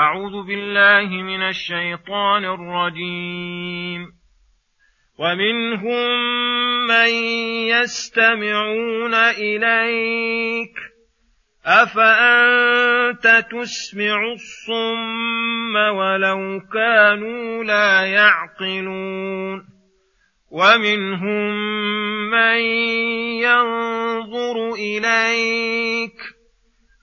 أعوذ بالله من الشيطان الرجيم. ومنهم من يستمعون إليك. أفأنت تسمع الصم ولو كانوا لا يعقلون؟ ومنهم من ينظر إليك.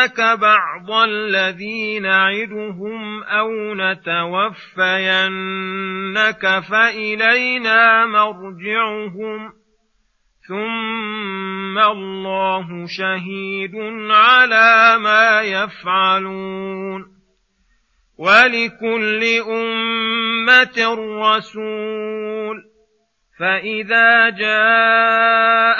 نرينك بعض الذي نعدهم أو نتوفينك فالينا مرجعهم ثم الله شهيد على ما يفعلون ولكل امه رسول فإذا جاء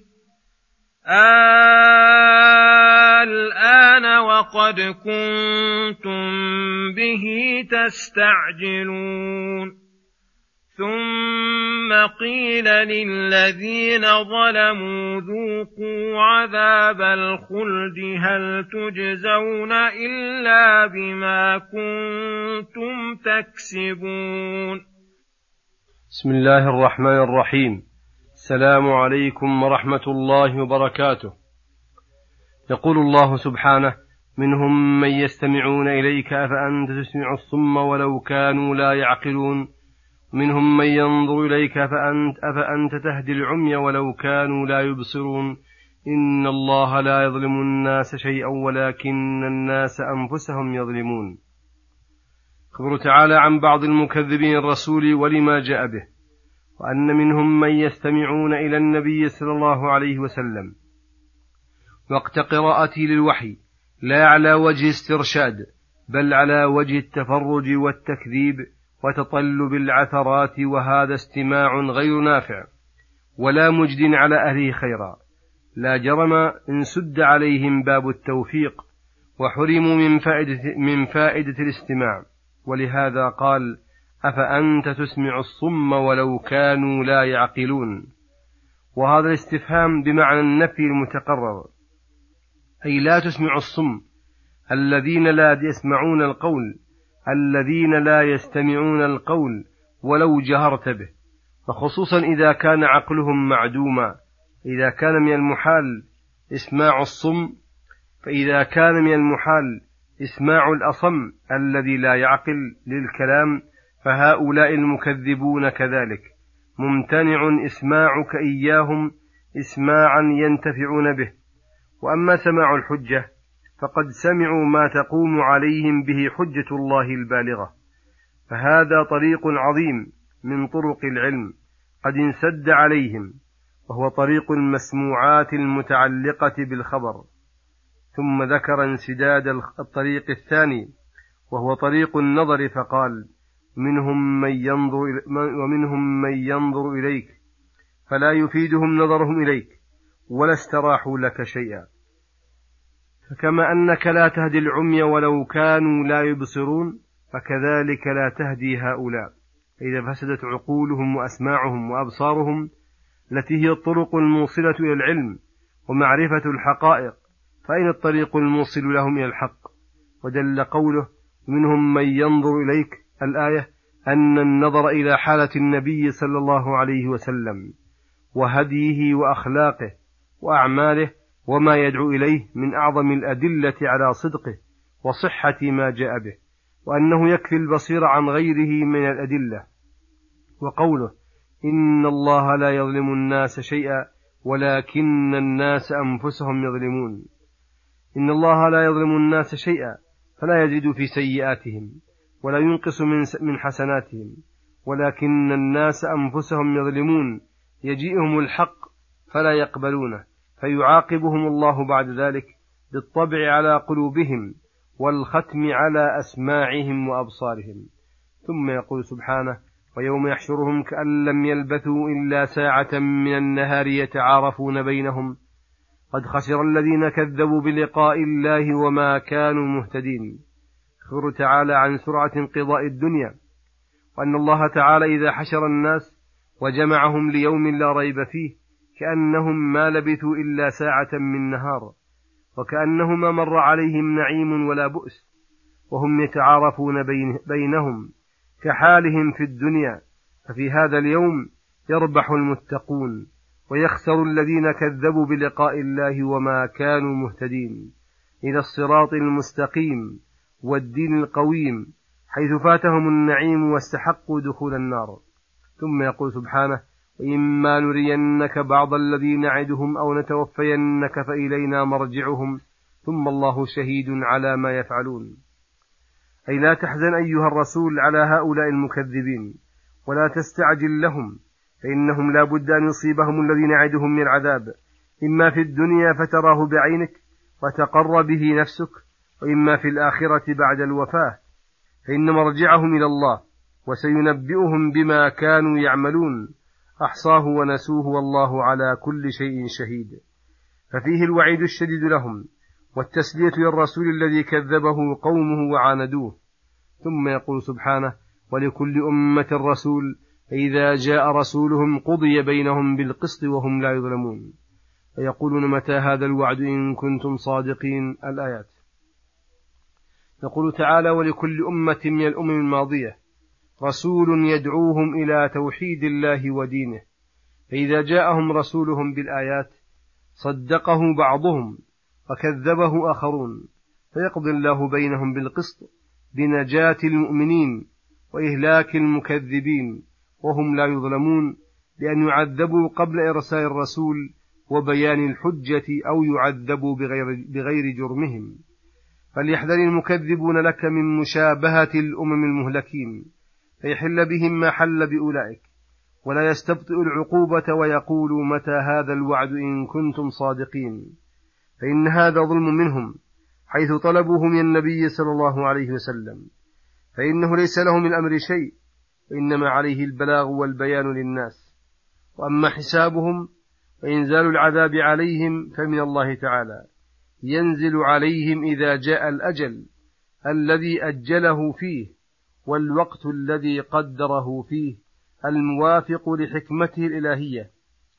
الآن وقد كنتم به تستعجلون. ثم قيل للذين ظلموا ذوقوا عذاب الخلد هل تجزون إلا بما كنتم تكسبون. بسم الله الرحمن الرحيم. السلام عليكم ورحمة الله وبركاته. يقول الله سبحانه: منهم من يستمعون إليك أفأنت تسمع الصم ولو كانوا لا يعقلون؟ منهم من ينظر إليك أفأنت, أفأنت تهدي العمي ولو كانوا لا يبصرون؟ إن الله لا يظلم الناس شيئا ولكن الناس أنفسهم يظلمون. خبر تعالى عن بعض المكذبين الرسول ولما جاء به. وأن منهم من يستمعون إلى النبي صلى الله عليه وسلم. وقت قراءته للوحي لا على وجه استرشاد بل على وجه التفرج والتكذيب وتطلب العثرات وهذا استماع غير نافع. ولا مجد على أهله خيرا. لا جرم إن سد عليهم باب التوفيق وحرموا من فائدة, من فائدة الاستماع. ولهذا قال أفأنت تسمع الصم ولو كانوا لا يعقلون؟ وهذا الاستفهام بمعنى النفي المتقرر. أي لا تسمع الصم الذين لا يسمعون القول الذين لا يستمعون القول ولو جهرت به. فخصوصا إذا كان عقلهم معدوما. إذا كان من المحال إسماع الصم فإذا كان من المحال إسماع الأصم الذي لا يعقل للكلام فهؤلاء المكذبون كذلك. ممتنع إسماعك إياهم إسماعا ينتفعون به. وأما سماع الحجة فقد سمعوا ما تقوم عليهم به حجة الله البالغة. فهذا طريق عظيم من طرق العلم قد انسد عليهم وهو طريق المسموعات المتعلقة بالخبر. ثم ذكر انسداد الطريق الثاني وهو طريق النظر فقال منهم من ينظر ومنهم من ينظر إليك فلا يفيدهم نظرهم إليك ولا استراحوا لك شيئا. فكما أنك لا تهدي العمي ولو كانوا لا يبصرون فكذلك لا تهدي هؤلاء. إذا فسدت عقولهم وأسماعهم وأبصارهم التي هي الطرق الموصلة إلى العلم ومعرفة الحقائق فأين الطريق الموصل لهم إلى الحق. ودل قوله منهم من ينظر إليك الآية أن النظر إلى حالة النبي صلى الله عليه وسلم وهديه وأخلاقه وأعماله وما يدعو إليه من أعظم الأدلة على صدقه وصحة ما جاء به وأنه يكفي البصير عن غيره من الأدلة. وقوله إن الله لا يظلم الناس شيئا ولكن الناس أنفسهم يظلمون. إن الله لا يظلم الناس شيئا فلا يزيد في سيئاتهم. ولا ينقص من من حسناتهم. ولكن الناس أنفسهم يظلمون يجيئهم الحق فلا يقبلونه فيعاقبهم الله بعد ذلك بالطبع على قلوبهم والختم على أسماعهم وأبصارهم. ثم يقول سبحانه ويوم يحشرهم كأن لم يلبثوا إلا ساعة من النهار يتعارفون بينهم. قد خسر الذين كذبوا بلقاء الله وما كانوا مهتدين. يخبر تعالى عن سرعة انقضاء الدنيا وأن الله تعالى إذا حشر الناس وجمعهم ليوم لا ريب فيه كأنهم ما لبثوا إلا ساعة من نهار وكأنه ما مر عليهم نعيم ولا بؤس وهم يتعارفون بين بينهم كحالهم في الدنيا ففي هذا اليوم يربح المتقون ويخسر الذين كذبوا بلقاء الله وما كانوا مهتدين. إلى الصراط المستقيم. والدين القويم حيث فاتهم النعيم واستحقوا دخول النار. ثم يقول سبحانه وإما نرينك بعض الذي نعدهم أو نتوفينك فإلينا مرجعهم ثم الله شهيد على ما يفعلون. أي لا تحزن أيها الرسول على هؤلاء المكذبين ولا تستعجل لهم فإنهم لا بد أن يصيبهم الذي نعدهم من العذاب. إما في الدنيا فتراه بعينك وتقر به نفسك وإما في الآخرة بعد الوفاة فإن مرجعهم إلى الله وسينبئهم بما كانوا يعملون أحصاه ونسوه والله على كل شيء شهيد. ففيه الوعيد الشديد لهم والتسلية للرسول الذي كذبه قومه وعاندوه. ثم يقول سبحانه ولكل أمة رسول فإذا جاء رسولهم قضي بينهم بالقسط وهم لا يظلمون. فيقولون متى هذا الوعد إن كنتم صادقين الآيات؟ يقول تعالى ولكل أمة من الأمم الماضية رسول يدعوهم إلى توحيد الله ودينه. فإذا جاءهم رسولهم بالآيات صدقه بعضهم وكذبه آخرون فيقضي الله بينهم بالقسط بنجاة المؤمنين وإهلاك المكذبين وهم لا يظلمون لأن يعذبوا قبل إرسال الرسول وبيان الحجة أو يعذبوا بغير, بغير جرمهم. فليحذر المكذبون لك من مشابهة الأمم المهلكين فيحل بهم ما حل بأولئك ولا يستبطئ العقوبة ويقول متى هذا الوعد إن كنتم صادقين. فإن هذا ظلم منهم حيث طلبوه من النبي صلى الله عليه وسلم فإنه ليس له من الأمر شيء وإنما عليه البلاغ والبيان للناس. وأما حسابهم وإنزال العذاب عليهم فمن الله تعالى. ينزل عليهم إذا جاء الأجل الذي أجله فيه والوقت الذي قدره فيه الموافق لحكمته الإلهية.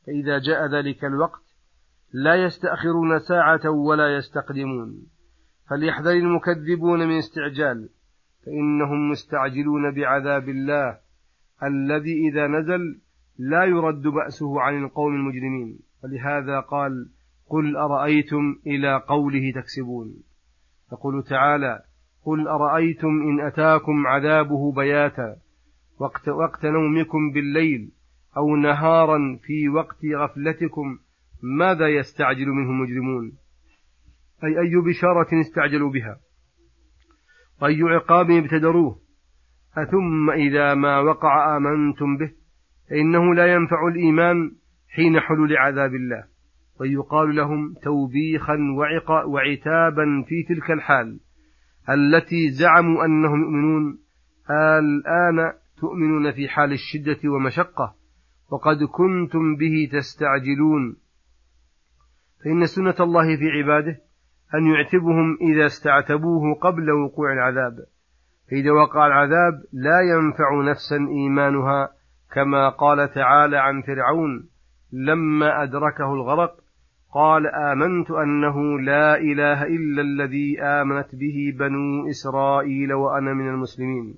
فإذا جاء ذلك الوقت لا يستأخرون ساعة ولا يستقدمون. فليحذر المكذبون من استعجال فإنهم مستعجلون بعذاب الله الذي إذا نزل لا يرد بأسه عن القوم المجرمين. ولهذا قال قل أرأيتم إلى قوله تكسبون. يقول تعالى قل أرأيتم إن أتاكم عذابه بياتا وقت, وقت نومكم بالليل أو نهارا في وقت غفلتكم ماذا يستعجل منه المجرمون أي أي بشارة استعجلوا بها؟ وأي عقاب ابتدروه؟ أثم إذا ما وقع آمنتم به؟ فإنه لا ينفع الإيمان حين حلول عذاب الله. ويقال لهم توبيخا وعتابا في تلك الحال التي زعموا أنهم يؤمنون الآن تؤمنون في حال الشدة ومشقة وقد كنتم به تستعجلون. فإن سنة الله في عباده أن يعتبهم إذا استعتبوه قبل وقوع العذاب. فإذا وقع العذاب لا ينفع نفسا إيمانها كما قال تعالى عن فرعون لما أدركه الغرق قال آمنت أنه لا إله إلا الذي آمنت به بنو إسرائيل وأنا من المسلمين.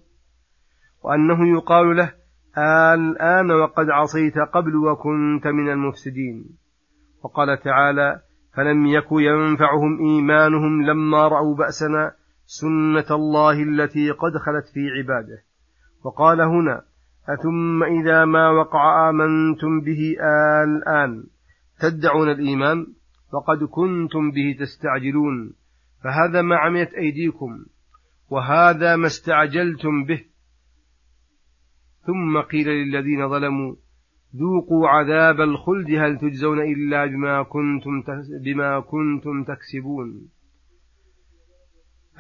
وأنه يقال له الآن وقد عصيت قبل وكنت من المفسدين. وقال تعالى فلم يك ينفعهم إيمانهم لما رأوا بأسنا سنة الله التي قد خلت في عباده. وقال هنا أثم إذا ما وقع آمنتم به الآن؟ تدعون الإيمان وقد كنتم به تستعجلون فهذا ما عميت أيديكم وهذا ما استعجلتم به. ثم قيل للذين ظلموا ذوقوا عذاب الخلد هل تجزون إلا بما كنتم بما كنتم تكسبون.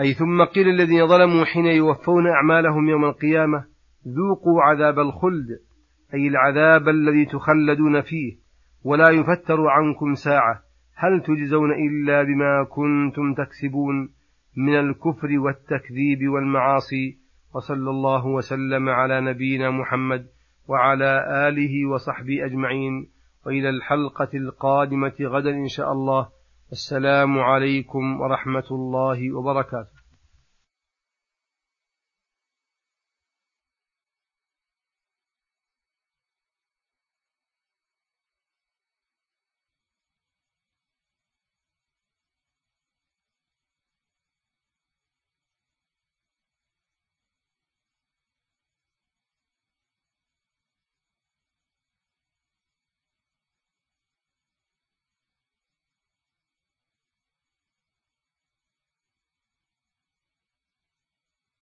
أي ثم قيل الذين ظلموا حين يوفون أعمالهم يوم القيامة ذوقوا عذاب الخلد أي العذاب الذي تخلدون فيه. ولا يفتر عنكم ساعة. هل تجزون إلا بما كنتم تكسبون من الكفر والتكذيب والمعاصي؟ وصلى الله وسلم على نبينا محمد وعلى آله وصحبه أجمعين. وإلى الحلقة القادمة غدا إن شاء الله. السلام عليكم ورحمة الله وبركاته.